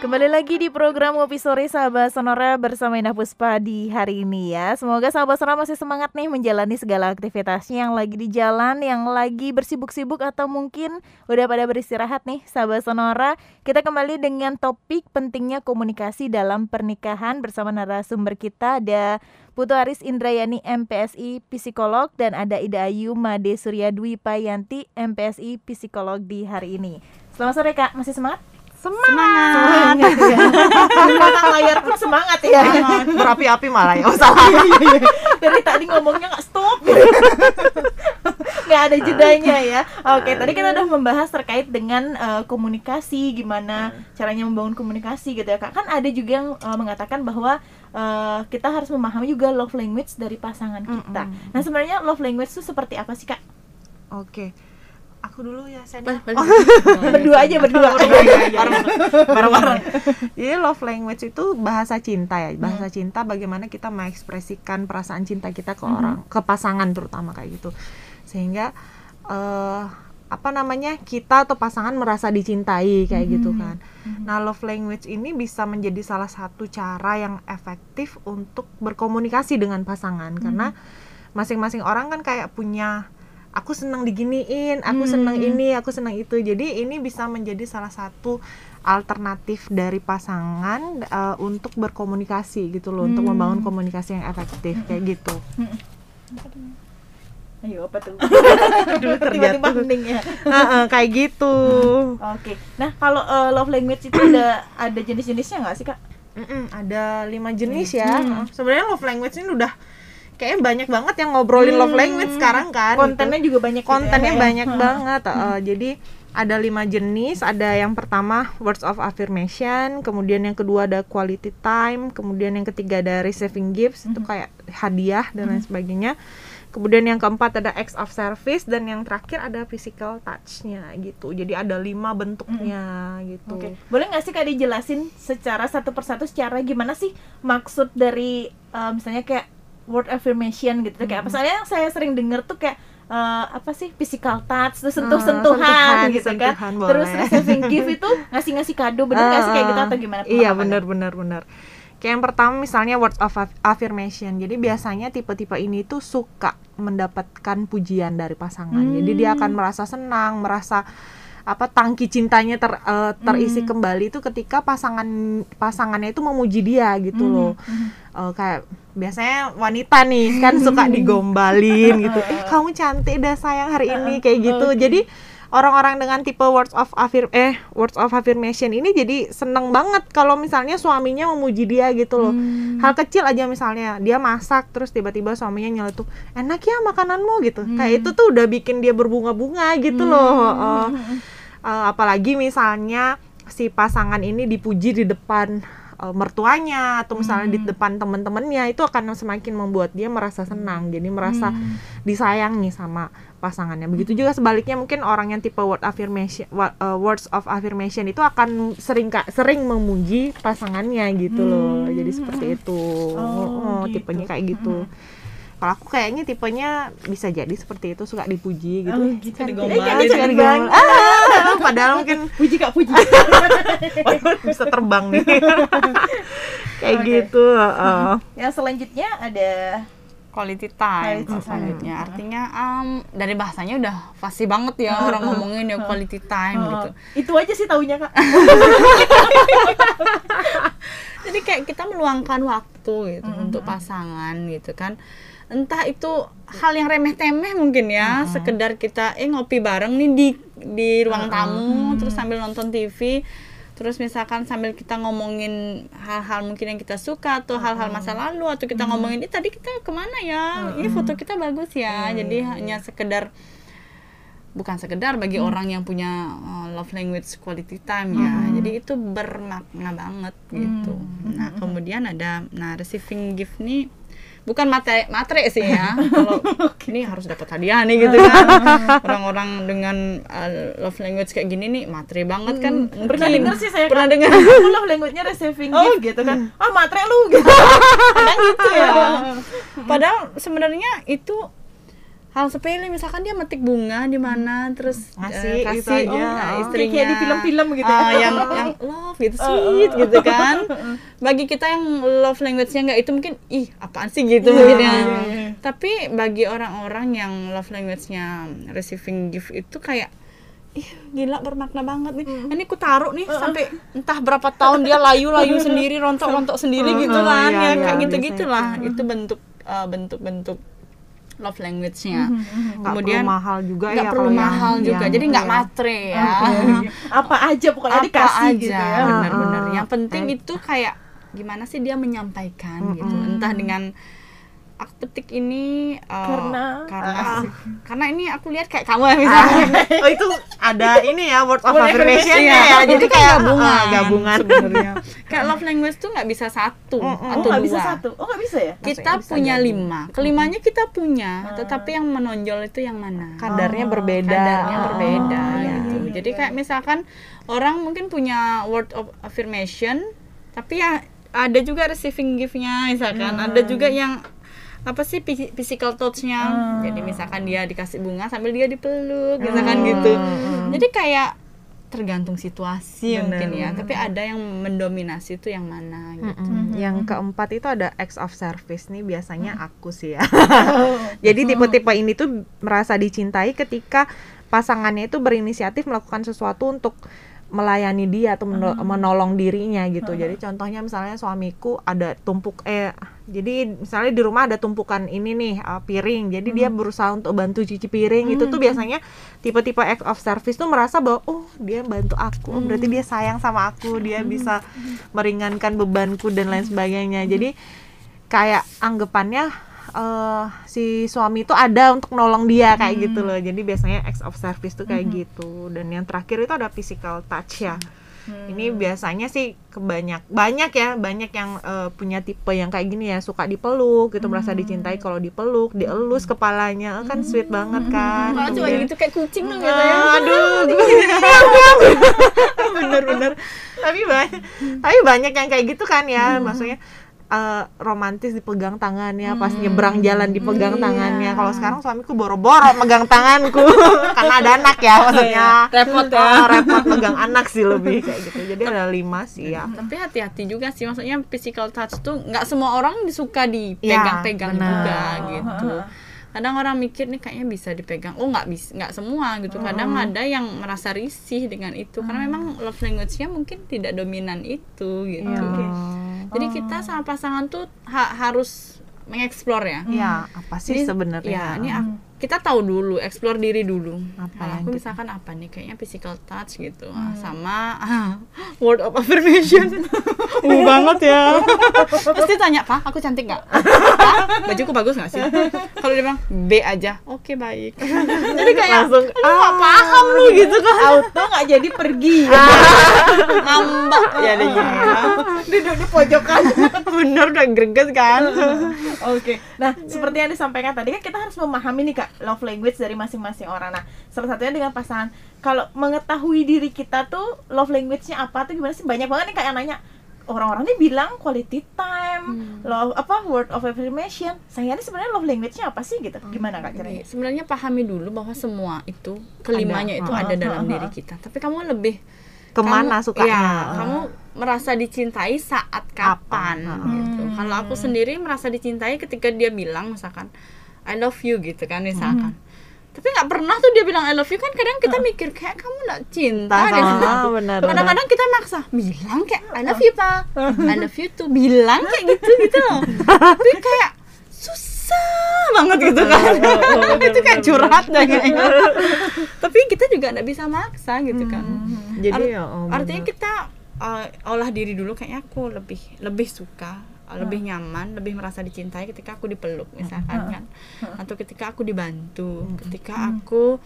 Kembali lagi di program Ngopi Sore Sahabat Sonora bersama Indah Puspa di hari ini ya. Semoga Sahabat Sonora masih semangat nih menjalani segala aktivitasnya yang lagi di jalan Yang lagi bersibuk-sibuk atau mungkin udah pada beristirahat nih Sahabat Sonora. Kita kembali dengan topik pentingnya komunikasi dalam pernikahan Bersama narasumber kita ada Putu Aris Indrayani MPSI Psikolog Dan ada Ida Ayu Made Surya Dwi Payanti MPSI Psikolog di hari ini. Selamat sore Kak, masih semangat? Semangat Semangat ya. Di belakang layar pun semangat ya. berapi-api malah ya usah Dari tadi ngomongnya nggak stop. nggak ada jedanya ya. Oke, tadi kita udah membahas terkait dengan eh, komunikasi, gimana caranya membangun komunikasi gitu ya kak. Kan ada juga yang eh, mengatakan bahwa eh, kita harus memahami juga love language dari pasangan kita. Nah sebenarnya love language itu seperti apa sih kak? oke aku dulu ya saya berdua aja berdua. bareng-bareng. Jadi love language itu bahasa cinta ya. Bahasa cinta bagaimana kita mengekspresikan perasaan cinta kita ke orang ke pasangan terutama kayak gitu. Sehingga eh apa namanya kita atau pasangan merasa dicintai kayak gitu kan. Nah love language ini bisa menjadi salah satu cara yang efektif untuk berkomunikasi dengan pasangan. Karena masing-masing orang kan kayak punya aku senang diginiin aku senang ini aku senang itu. Jadi ini bisa menjadi salah satu alternatif dari pasangan uh, untuk berkomunikasi gitu loh untuk membangun komunikasi yang efektif kayak gitu. Ayo apa tuh? Tiba-tiba hening ya. Heeh, kayak gitu. Oke. Nah, kalau eh, love language itu ada ada jenis-jenisnya nggak sih, Kak? Mm-mm, ada lima jenis ya. Sebenarnya love language ini udah kayaknya banyak banget yang ngobrolin love language sekarang kan Kontennya gitu. juga banyak gitu ya, kontennya ya? banyak banget eh, jadi ada lima jenis. Ada yang pertama words of affirmation. Kemudian yang kedua ada quality time. Kemudian yang ketiga ada receiving gifts. Itu kayak hadiah dan lain sebagainya. Kemudian yang keempat ada acts of service. Dan yang terakhir ada physical touch-nya gitu. Jadi ada lima bentuknya gitu. Oke, boleh nggak sih kak dijelasin secara satu persatu secara gimana sih maksud dari eh, misalnya kayak word affirmation gitu kayak apa? Soalnya yang saya sering denger tuh kayak eh, apa sih physical touch, terus sentuh-sentuhan sentuhan, gitu kan, sentuhan terus boleh. receiving gift itu ngasih-ngasih kado, bener nggak sih kayak gitu atau gimana? Iya pengalamannya? benar benar benar. Kayak yang pertama misalnya words of aff- affirmation. Jadi biasanya tipe-tipe ini tuh suka mendapatkan pujian dari pasangan. Jadi dia akan merasa senang, merasa apa tangki cintanya ter, eh, terisi kembali itu ketika pasangan pasangannya itu memuji dia gitu loh. Eh, kayak biasanya wanita nih kan suka digombalin gitu. Eh kamu cantik dah sayang hari ini kayak gitu. Jadi orang-orang dengan tipe words of affirm eh words of affirmation ini jadi seneng banget kalau misalnya suaminya memuji dia gitu loh. Hal kecil aja misalnya dia masak terus tiba-tiba suaminya nyeletuk enak ya makananmu gitu. Kayak itu tuh udah bikin dia berbunga-bunga gitu loh Eh, eh, apalagi misalnya si pasangan ini dipuji di depan eh, mertuanya atau misalnya di depan teman-temannya itu akan semakin membuat dia merasa senang jadi merasa disayangi sama pasangannya. Begitu juga sebaliknya mungkin orang yang tipe word affirmation eh, words of affirmation itu akan sering sering memuji pasangannya gitu loh. Jadi seperti itu. Oh, Oh, gitu. tipenya kayak gitu kalau aku kayaknya tipenya bisa jadi seperti itu suka dipuji gitu Oh, Eh, gitu, cantik. digombalin. Eh, cantik banget. banget. Ah, padahal mungkin Puji kak, puji. Bisa terbang nih kayak Oke. gitu heeh. Yang selanjutnya ada quality time Quality time. selanjutnya artinya um, dari bahasanya udah fasih banget ya orang ngomongin ya quality time gitu itu aja sih taunya kak. jadi kayak kita meluangkan waktu gitu untuk pasangan gitu kan entah itu hal yang remeh temeh mungkin ya sekedar kita eh ngopi bareng nih di di ruang tamu terus sambil nonton TV terus misalkan sambil kita ngomongin hal-hal mungkin yang kita suka atau hal-hal masa lalu atau kita ngomongin ini tadi kita ke mana ya? Ini foto kita bagus ya. Jadi hanya sekedar bukan sekedar bagi orang yang punya uh, love language quality time ya. Jadi itu bermakna banget gitu. Nah kemudian ada nah receiving gift nih bukan matre matre sih ya kalau ini harus dapat hadiah nih gitu kan orang-orang dengan uh, love language kayak gini nih matre banget kan Pernah mungkin. denger sih saya pernah Kak. dengar love language-nya receiving gift gitu kan. Ah matre lu gitu. Kadang gitu ya. padahal sebenarnya itu hal sepele misalkan dia metik bunga di mana terus eh, gitu kasih aja. oh, Oh. istrinya. Kayak di film-film gitu ya. Ah, yang yang love gitu sweet gitu kan. Bagi kita yang love language-nya nggak itu mungkin ih apaan sih? gitu mungkin ya. tapi bagi orang-orang yang love language-nya receiving gift itu kayak ih gila bermakna banget nih. Ini aku taruh nih sampai entah berapa tahun dia layu-layu sendiri rontok-rontok sendiri gitu Uh, kan. iya, ya iya, kayak gitu-gitulah. itu bentuk bentuk-bentuk love language-nya. Nggak kemudian perlu mahal juga nggak ya perlu kalau yang- mahal juga. Yang jadi itu nggak ya. matre ya. Apa aja pokoknya apa dikasih aja. gitu ya. benar-benar. Yang penting itu kayak gimana sih dia menyampaikan gitu. Entah dengan aku petik ini uh, Karena- karena karena ini aku lihat kayak kamu ya misalnya. Oh itu ada ini ya word of affirmation Iya, ya. itu jadi kan kayak gabungan. ah, gabungan. Sebenarnya. Kayak love language tuh nggak bisa satu. Oh atau nggak dua. bisa satu. Oh nggak bisa ya? kita bisa punya lima. Kelimanya kita punya tetapi yang menonjol itu yang mana? Kadarnya berbeda. kadarnya Oh, berbeda iya. gitu. Jadi kayak misalkan orang mungkin punya word of affirmation, tapi ya ada juga receiving gift-nya misalkan, ada juga yang apa sih phy- physical touch-nya. Jadi misalkan dia dikasih bunga sambil dia dipeluk, misalkan gitu. Jadi kayak tergantung situasi Bener, mungkin ya bener. tapi ada yang mendominasi itu yang mana gitu Mm-mm. Yang keempat itu ada acts of service nih biasanya Mm. aku sih ya. Jadi tipe-tipe ini tuh merasa dicintai ketika pasangannya itu berinisiatif melakukan sesuatu untuk melayani dia atau meno- Mm. menolong dirinya gitu. Jadi contohnya misalnya suamiku ada tumpuk eh jadi misalnya di rumah ada tumpukan ini nih uh, piring. Jadi Mm. dia berusaha untuk bantu cuci piring. Itu tuh biasanya tipe-tipe act of service tuh merasa bahwa oh dia bantu aku, oh, berarti dia sayang sama aku, dia bisa meringankan bebanku dan lain sebagainya. Jadi kayak anggapannya eh si suami itu ada untuk nolong dia kayak gitu loh. Jadi biasanya acts of service tuh kayak gitu. Dan yang terakhir itu ada physical touch ya. Ini biasanya sih kebanyak banyak ya, banyak yang eh, punya tipe yang kayak gini ya, suka dipeluk gitu, merasa dicintai kalau dipeluk, dielus kepalanya, eh, kan sweet banget kan. Kalau cuma gitu kayak kucing dong gitu ya aduh bener-bener. Tapi banyak tapi banyak yang kayak gitu kan ya. Maksudnya eh, romantis dipegang tangannya pas nyebrang jalan dipegang tangannya. Kalau sekarang suamiku boro-boro megang tanganku. Karena ada anak ya maksudnya. repot ya. Oh, repot megang anak sih lebih kayak gitu. Jadi ada lima sih ya. Tapi hati-hati juga sih. Maksudnya physical touch tuh nggak semua orang disuka dipegang-pegang Ya, juga gitu kadang orang mikir nih kayaknya bisa dipegang. Oh nggak bisa nggak semua gitu. Kadang ada yang merasa risih dengan itu. Karena memang love language-nya mungkin tidak dominan itu gitu. Oh. jadi kita sama pasangan tuh ha- harus mengeksplor ya. Ya apa sih sebenarnya? ya ini ak- kita tahu dulu explore diri dulu. Apa Nah, yang aku misalkan apa nih kayaknya physical touch gitu. Ah, sama ah, word of affirmation. Uh banget ya. Pasti tanya pak aku cantik nggak? Pak, bajuku bagus nggak sih? Kalau dia bilang B aja. Oke baik. Jadi kayak langsung aduh nggak paham lu gitu. kan. Auto nggak jadi pergi. Ngambek. Ya deh ya duduk di pojokan. Bener udah greges kan. Oke, nah seperti yang disampaikan tadi kan kita harus memahami nih kak love language dari masing-masing orang. Nah salah satunya dengan pasangan. Kalau mengetahui diri kita tuh love language-nya apa tuh gimana sih? Banyak banget nih kak yang nanya. Orang-orang nih bilang quality time, love apa word of affirmation. Saya ini sebenarnya love language-nya apa sih gitu? Gimana kak Oke, caranya? sebenarnya pahami dulu bahwa semua itu kelimanya Ada. itu ada dalam diri kita tapi kamu lebih ke mana kamu- sukanya ya, kamu merasa dicintai saat kapan Apa? gitu. Hmm. Kalau aku sendiri merasa dicintai ketika dia bilang misalkan I love you gitu kan misalkan. Tapi nggak pernah tuh dia bilang I love you kan kadang kita mikir kayak kamu nggak cinta deh sama sama, aku. benar, Kadang-kadang kita maksa bilang kayak I love you pak, I love you tuh bilang kayak gitu gitu loh. Tapi kayak susah banget gitu kan. itu kayak curhat kayaknya. Tapi kita juga nggak bisa maksa gitu kan jadi Art- ya oh, artinya kita uh, olah diri dulu kayaknya aku lebih lebih suka uh, lebih nyaman lebih merasa dicintai ketika aku dipeluk misalkan kan. Atau ketika aku dibantu ketika aku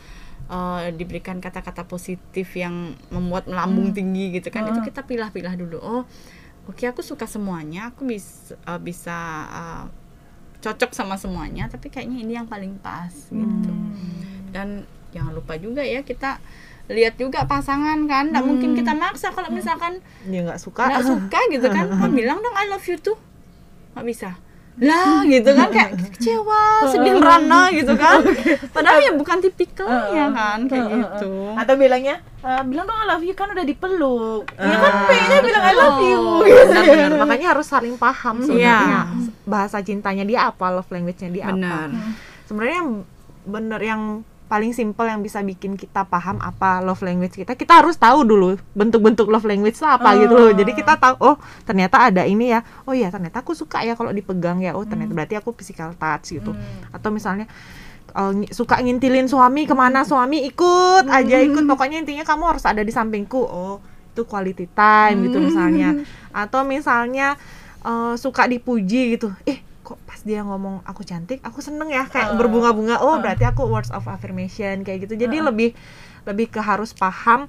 uh, diberikan kata-kata positif yang membuat melambung tinggi gitu kan itu kita pilah-pilah dulu. Oh oke aku suka semuanya aku bisa uh, bisa uh, cocok sama semuanya tapi kayaknya ini yang paling pas gitu. Dan jangan lupa juga ya kita lihat juga pasangan kan. Nggak mungkin kita maksa kalau misalkan dia nggak suka. nggak suka gitu kan. Kan bilang dong I love you tuh nggak bisa? Lah gitu kan kayak kecewa sedih merana gitu kan. Padahal ya bukan tipikalnya kan kayak gitu. Atau bilangnya, "Eh, bilang dong I love you kan udah dipeluk. Ya kan pengennya bilang I love you. Oh, benar-benar makanya harus saling paham sebenarnya. Iya. bahasa cintanya dia apa love language-nya dia benar. Apa sebenarnya yang bener yang paling simple yang bisa bikin kita paham apa love language kita. Kita harus tahu dulu bentuk-bentuk love language itu apa gitu loh. Jadi kita tahu oh ternyata ada ini ya. Oh iya ternyata aku suka ya kalau dipegang ya. Oh ternyata berarti aku physical touch gitu. Atau misalnya ngi- suka ngintilin suami ke mana suami ikut aja ikut. Pokoknya intinya kamu harus ada di sampingku. Oh itu quality time gitu misalnya. Atau misalnya eh, suka dipuji gitu. Eh kok pas dia ngomong aku cantik aku seneng ya kayak berbunga-bunga oh berarti aku words of affirmation kayak gitu. Jadi lebih lebih ke harus paham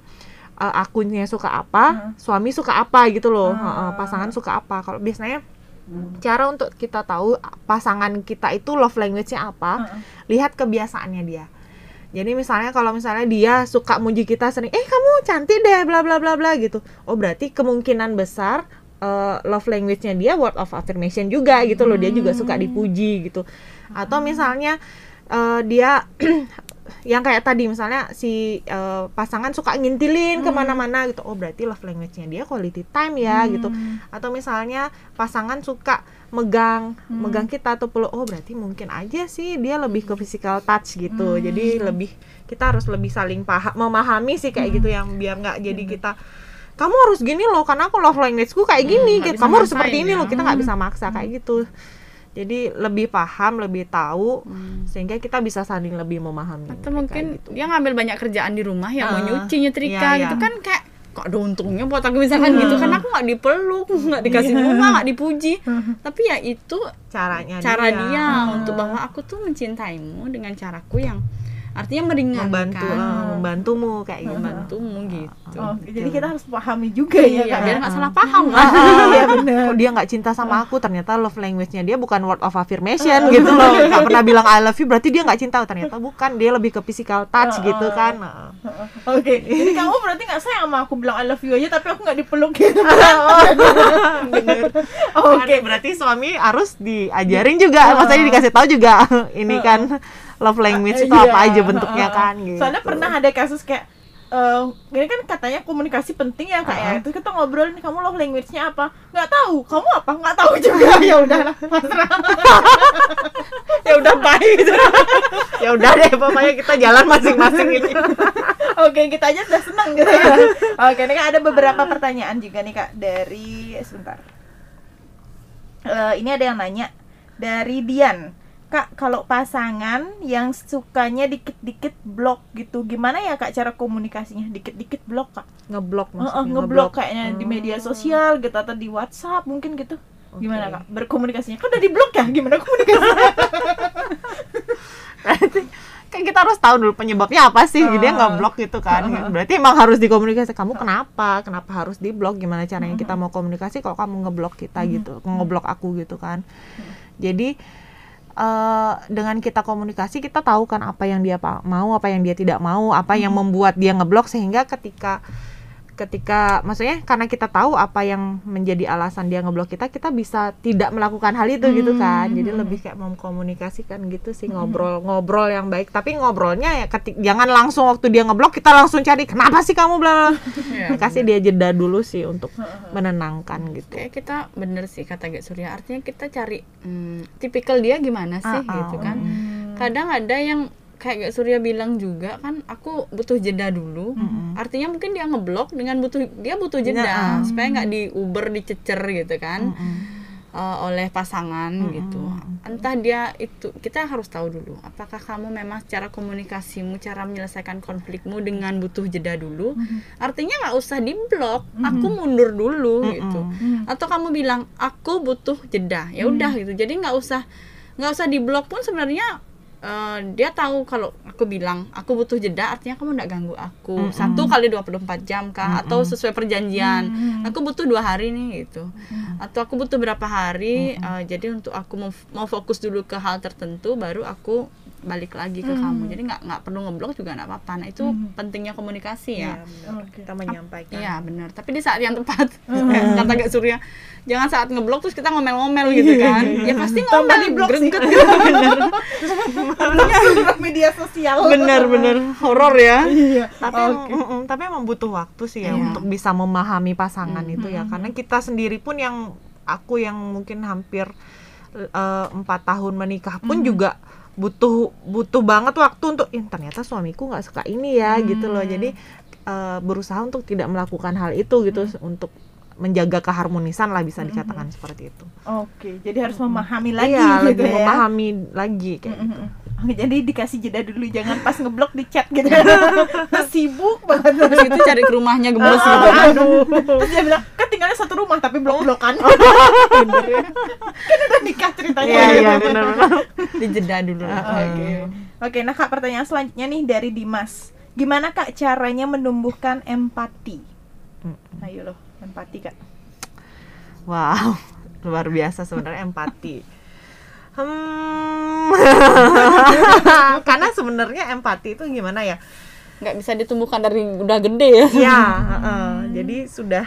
eh, akunya suka apa suami suka apa gitu loh. Heeh, pasangan suka apa. Kalau biasanya cara untuk kita tahu pasangan kita itu love language-nya apa lihat kebiasaannya dia. Jadi misalnya kalau misalnya dia suka muji kita sering eh kamu cantik deh bla bla bla bla gitu. Oh berarti kemungkinan besar eh, love language-nya dia word of affirmation juga gitu loh. Dia juga suka dipuji gitu. Atau misalnya eh, dia yang kayak tadi misalnya si eh, pasangan suka ngintilin ke mana-mana gitu. Oh berarti love language-nya dia quality time ya gitu. Atau misalnya pasangan suka megang megang kita atau peluk oh berarti mungkin aja sih dia lebih ke physical touch gitu. Jadi lebih kita harus lebih saling paham memahami sih kayak gitu yang biar nggak jadi kita kamu harus gini loh karena aku love language-ku kayak gini nggak gitu. kamu harus seperti ini ya. loh kita nggak bisa maksa kayak gitu. Jadi lebih paham lebih tahu sehingga kita bisa saling lebih memahami atau mungkin gitu. dia ngambil banyak kerjaan di rumah ya mau Ah, nyuci nyetrika iya, gitu iya. kan kayak kok ada untungnya buat aku misalkan gitu. Kan aku nggak dipeluk nggak dikasih bunga nggak dipuji. Tapi ya itu caranya cara dia, dia, untuk bahwa aku tuh mencintaimu dengan caraku yang artinya meringankan. Membantu eh, membantumu kayak gitu. Membantumu gitu. Oh, jadi kita harus pahami juga ya Kak. biar nggak salah paham. Ah, lah Iya benar. kok dia nggak cinta sama aku? Ternyata love language-nya dia bukan word of affirmation gitu loh. Nggak pernah bilang I love you berarti dia nggak cinta. Ternyata bukan. Dia lebih ke physical touch gitu kan. Oke, jadi kamu berarti nggak sayang sama aku bilang I love you aja tapi aku nggak dipeluk gitu. Oke. Oke, berarti suami harus diajarin juga, maksudnya dikasih tahu juga ini kan love language itu Iya, apa aja bentuknya kan gitu. Soalnya pernah ada kasus kayak eh ini kan katanya komunikasi penting ya kak ya. Terus kita ngobrol nih kamu love language-nya apa? Nggak tahu. Kamu apa? Nggak tahu juga. Ya udahlah pasrah. Ya udah baik gitu. ya udah deh pokoknya kita jalan masing-masing gitu. oke kita aja udah senang gitu ya. Oke ini kan ada beberapa pertanyaan juga nih kak dari sebentar. Eh, ini ada yang nanya dari Dian Kak, kalau pasangan yang sukanya dikit-dikit blok gitu, gimana ya kak cara komunikasinya? Dikit-dikit blok kak? Ngeblok maksudnya ngeblok kayaknya di Hmm. media sosial gitu atau di WhatsApp mungkin gitu. Gimana Oke. kak? Berkomunikasinya kan udah di blok ya? Gimana komunikasinya? Berarti kan kita harus tahu dulu penyebabnya apa sih Ah. dia ngeblok gitu kan berarti emang harus dikomunikasi kamu kenapa kenapa harus diblok gimana caranya kita mau komunikasi kalau kamu ngeblok kita gitu ngeblok aku gitu kan jadi eh, dengan kita komunikasi kita tahu kan apa yang dia mau apa yang dia tidak mau apa yang membuat dia ngeblok sehingga ketika ketika maksudnya karena kita tahu apa yang menjadi alasan dia ngeblok kita kita bisa tidak melakukan hal itu gitu kan. jadi lebih kayak mengkomunikasikan gitu sih ngobrol ngobrol yang baik. Tapi ngobrolnya ya ketik jangan langsung waktu dia ngeblok kita langsung cari kenapa sih kamu bla bla, bla." Iya, kasih dia jeda dulu sih untuk menenangkan gitu. Kayak kita bener sih kata Gek Surya artinya kita cari hmm, tipikal dia gimana sih Ah, ah, gitu kan. Hmm. kadang ada yang kayak Gek Surya bilang juga kan aku butuh jeda dulu. Artinya mungkin dia ngeblok dengan butuh dia butuh jeda Nah, ah. supaya nggak di Uber dicecer gitu kan eh, oleh pasangan gitu. Entah dia itu kita harus tahu dulu apakah kamu memang secara komunikasimu cara menyelesaikan konflikmu dengan butuh jeda dulu. Artinya nggak usah diblok aku mundur dulu gitu. Atau kamu bilang aku butuh jeda. Ya udah gitu. Jadi nggak usah nggak usah diblok pun sebenarnya eh, dia tahu kalau aku bilang aku butuh jeda artinya kamu nggak ganggu aku. Satu kali 24 jam kah atau sesuai perjanjian. Aku butuh dua hari nih gitu. Atau aku butuh berapa hari eh, jadi untuk aku mau, mau fokus dulu ke hal tertentu baru aku balik lagi ke kamu. Jadi nggak nggak perlu ngeblok juga nggak apa-apa. Nah itu pentingnya komunikasi ya. Kita menyampaikan. Iya benar, tapi di saat yang tepat kata Gak Surya, jangan saat ngeblok terus kita ngomel-ngomel gitu kan, ya pasti ngomel di blok sih. gitu. bener, media sosial. bener bener horor ya. Iya. tapi emang- mm-mm, tapi emang butuh waktu sih ya Iya. untuk bisa memahami pasangan itu ya. Karena kita sendiri pun yang aku yang mungkin hampir eh, empat tahun menikah pun juga butuh butuh banget waktu untuk "Ih, ternyata suamiku nggak suka ini ya gitu loh. Jadi eh, berusaha untuk tidak melakukan hal itu gitu untuk menjaga keharmonisan lah bisa dikatakan seperti itu. Oke, jadi harus memahami lagi iya gitu lebih ya. memahami lagi kayak gitu Oke, jadi dikasih jeda dulu, jangan pas ngeblok di chat gitu. Sibuk banget. Terus itu cari ke rumahnya gemes gitu. Aduh. Terus dia bilang, kan tinggalnya satu rumah tapi blok-blokan. Bener ya. kan udah nikah ceritanya. iya iya benar-benar Dijeda dulu. Oke. Oke, nah Kak pertanyaan selanjutnya nih dari Dimas. Gimana Kak caranya menumbuhkan empati? Ayo loh, empati Kak. Wow, luar biasa sebenarnya empati. Hmm, karena sebenarnya empati itu gimana ya? Nggak bisa ditumbuhkan dari udah gede ya. Ya, heeh. jadi sudah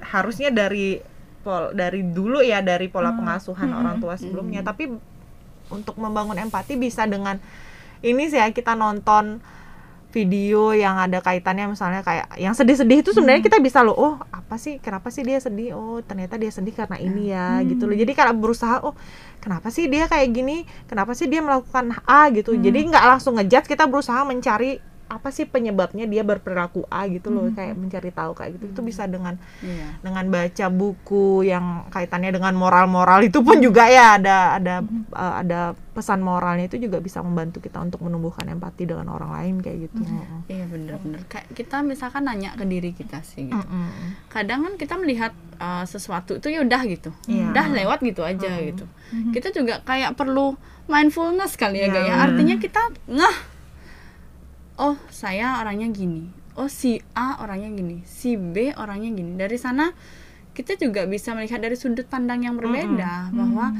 harusnya dari pol dari dulu ya dari pola pengasuhan orang tua sebelumnya. Tapi untuk membangun empati bisa dengan ini sih ya kita nonton video yang ada kaitannya misalnya kayak yang sedih-sedih itu sebenarnya kita bisa loh oh apa sih? Kenapa sih dia sedih? Oh ternyata dia sedih karena ini ya gitu loh. Jadi kalau berusaha oh kenapa sih dia kayak gini? Kenapa sih dia melakukan A? gitu. Jadi nggak langsung ngejudge kita berusaha mencari apa sih penyebabnya dia berperilaku A gitu loh kayak mencari tahu kayak gitu itu bisa dengan Iya. dengan baca buku yang kaitannya dengan moral-moral itu pun juga ya ada ada uh, ada pesan moralnya itu juga bisa membantu kita untuk menumbuhkan empati dengan orang lain kayak gitu. Heeh. Iya bener-bener kayak kita misalkan nanya ke diri kita sih gitu. Mm-mm. kadang kan kita melihat uh, sesuatu itu ya udah gitu Iya. udah lewat gitu aja gitu kita juga kayak perlu mindfulness kali ya Iya, Gak ya bener. artinya kita ngeh oh saya orangnya gini. Oh si A orangnya gini. Si B orangnya gini. Dari sana kita juga bisa melihat dari sudut pandang yang berbeda bahwa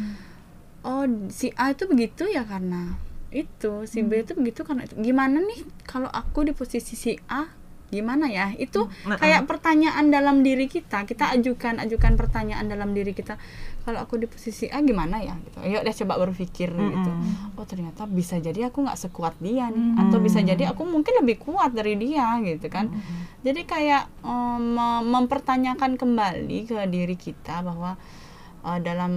oh si A itu begitu ya karena itu si B itu begitu karena itu. Gimana nih kalau aku di posisi si A? Gimana ya? Itu kayak pertanyaan dalam diri kita. Kita ajukan ajukan pertanyaan dalam diri kita kalau aku di posisi A gimana ya gitu. Ayo deh coba berpikir gitu. Oh ternyata bisa jadi aku nggak sekuat dia nih atau bisa jadi aku mungkin lebih kuat dari dia gitu kan. Jadi kayak mem- mempertanyakan kembali ke diri kita bahwa uh, dalam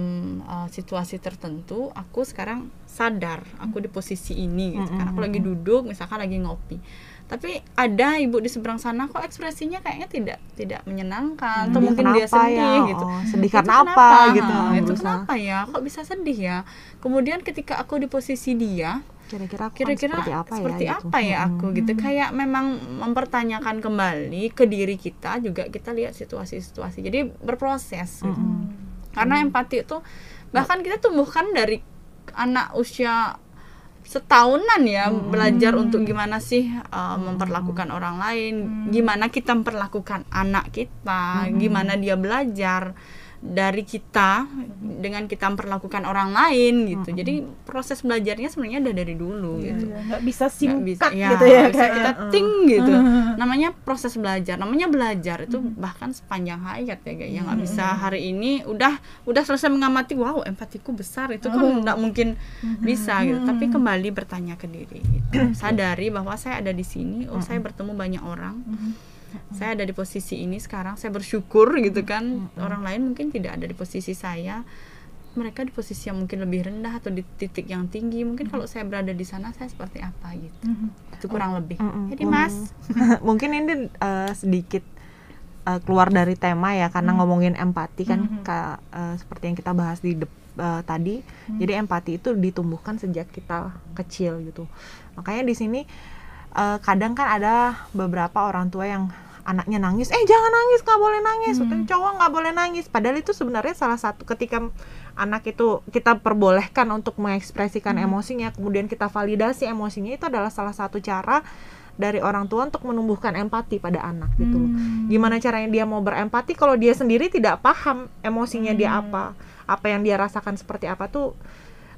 uh, situasi tertentu aku sekarang sadar aku di posisi ini gitu kan. Aku lagi duduk misalkan lagi ngopi tapi ada ibu di seberang sana kok ekspresinya kayaknya tidak tidak menyenangkan atau Dia mungkin dia kenapa sedih ya? gitu Oh, sedih Itu karena kenapa? apa gitu, Ha, itu berusaha. kenapa ya kok bisa sedih ya kemudian ketika aku di posisi dia Kira-kira kira-kira seperti apa seperti ya? gitu. apa ya aku gitu kayak memang mempertanyakan kembali ke diri kita juga kita lihat situasi-situasi jadi berproses gitu. karena empati itu bahkan kita tumbuhkan dari anak usia setahunan ya belajar untuk gimana sih uh, memperlakukan orang lain. Gimana kita memperlakukan anak kita. Gimana dia belajar dari kita dengan kita memperlakukan orang lain gitu. Jadi proses belajarnya sebenarnya udah dari dulu gitu. Iya, nggak bisa singkat bisa, ya, gitu ya bisa kayak kita ting gitu. Namanya proses belajar. Namanya belajar itu bahkan sepanjang hayat ya kayak yang nggak bisa hari ini udah udah selesai mengamati wow empatiku besar. Itu kan nggak mungkin bisa gitu. Tapi kembali bertanya ke diri gitu. sadari bahwa saya ada di sini oh saya bertemu banyak orang saya ada di posisi ini sekarang saya bersyukur gitu kan. Orang lain mungkin tidak ada di posisi saya. Mereka di posisi yang mungkin lebih rendah atau di titik yang tinggi. Mungkin kalau saya berada di sana saya seperti apa gitu. Itu kurang lebih. Jadi mas. Mungkin ini uh, sedikit uh, keluar dari tema ya karena ngomongin empati kan ka- uh, seperti yang kita bahas di dep- uh, tadi. Jadi empati itu ditumbuhkan sejak kita kecil gitu. Makanya di sini uh, kadang kan ada beberapa orang tua yang anaknya nangis, eh jangan nangis, nggak boleh nangis, cowok nggak boleh nangis. Padahal itu sebenarnya salah satu ketika anak itu kita perbolehkan untuk mengekspresikan emosinya, kemudian kita validasi emosinya itu adalah salah satu cara dari orang tua untuk menumbuhkan empati pada anak gitu loh. Gimana caranya dia mau berempati kalau dia sendiri tidak paham emosinya dia apa, apa yang dia rasakan seperti apa tuh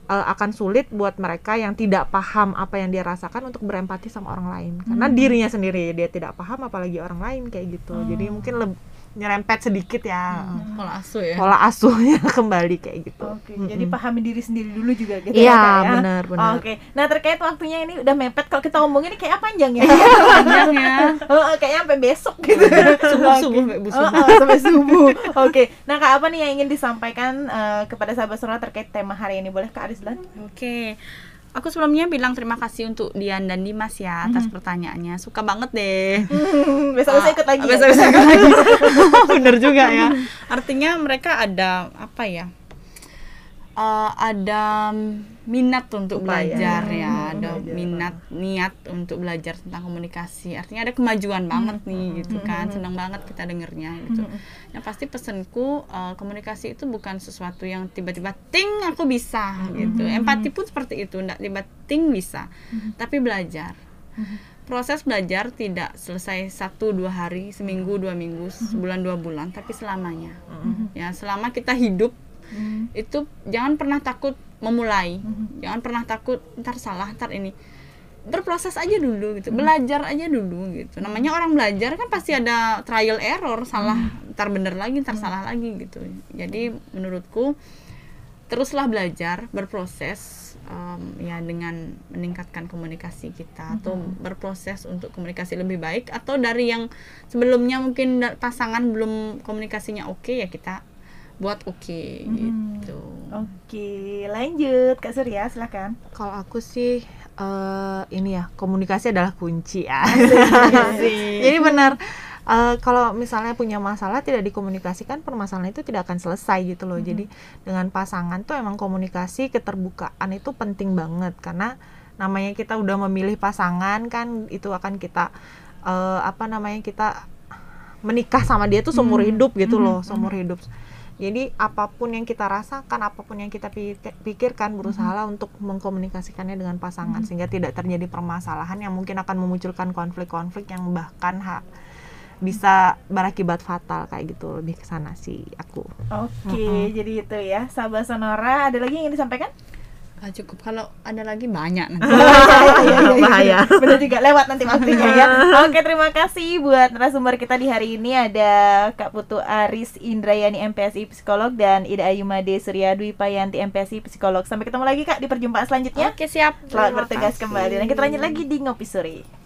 eh, akan sulit buat mereka yang tidak paham apa yang dia rasakan untuk berempati sama orang lain. Karena dirinya sendiri dia tidak paham apalagi orang lain kayak gitu. Jadi mungkin leb- nyerempet sedikit ya pola asuh ya pola asuhnya kembali kayak gitu. Oke, jadi pahami diri sendiri dulu juga gitu Iya, ya, Kak, ya. benar, benar. Oke, nah terkait waktunya ini udah mepet kalau kita ngomongin ini kayak panjang ya. panjang ya Oh, kayaknya sampai besok gitu. subuh subuh Oke. Mbak, Bu, Oh, subuh. oh, sampai subuh. Oke, nah kak apa nih yang ingin disampaikan eh, kepada sahabat Sora terkait tema hari ini? Boleh kak Arislan? Oke. Aku sebelumnya bilang terima kasih untuk Dian dan Dimas ya atas pertanyaannya. Suka banget deh. Besok saya ikut lagi. ya? Ikut lagi. Bener juga ya. Artinya mereka ada apa ya? Eh, ada minat untuk Upaya. belajar ya, ada minat niat untuk belajar tentang komunikasi. Artinya ada kemajuan banget nih gitu kan. Senang banget kita dengernya gitu. Yang pasti pesanku eh, komunikasi itu bukan sesuatu yang tiba-tiba ting aku bisa gitu. Empati pun seperti itu, enggak tiba ting bisa. Tapi belajar proses belajar tidak selesai satu dua hari seminggu dua minggu sebulan dua bulan tapi selamanya ya selama kita hidup itu jangan pernah takut memulai. Jangan pernah takut ntar salah ntar ini. Berproses aja dulu gitu belajar aja dulu gitu. Namanya orang belajar kan pasti ada trial error salah ntar bener lagi ntar salah lagi gitu. Jadi menurutku teruslah belajar berproses um, ya dengan meningkatkan komunikasi kita atau berproses untuk komunikasi lebih baik atau dari yang sebelumnya mungkin pasangan belum komunikasinya oke ya kita buat oke gitu Oke, lanjut Kak Surya, silakan. Kalau aku sih eh, ini ya komunikasi adalah kunci ya. Jadi benar eh, kalau misalnya punya masalah tidak dikomunikasikan permasalahan itu tidak akan selesai gitu loh. Jadi dengan pasangan tuh emang komunikasi keterbukaan itu penting banget karena namanya kita udah memilih pasangan kan itu akan kita eh, apa namanya kita menikah sama dia tuh seumur hidup gitu loh, seumur hidup. Jadi apa pun yang kita rasakan, apa pun yang kita pi- pikirkan, berusaha untuk mengkomunikasikannya dengan pasangan sehingga tidak terjadi permasalahan yang mungkin akan memunculkan konflik-konflik yang bahkan ha- bisa berakibat fatal kayak gitu lebih ke sana sih aku. Oke, jadi itu ya. Sahabat Sonora, ada lagi yang ingin disampaikan? Ah, cukup kalau ada lagi banyak nanti. Bahaya. Benar juga lewat nanti waktunya ya. Oke, terima kasih buat narasumber kita di hari ini ada Kak Putu Aris Indrayani MPSI Psikolog dan Ida Ayumade Surya Dwi Payanti MPSI Psikolog. Sampai ketemu lagi Kak di perjumpaan selanjutnya. Oke siap Selamat bertugas kembali. Dan kita lanjut lagi di Ngopi Sore.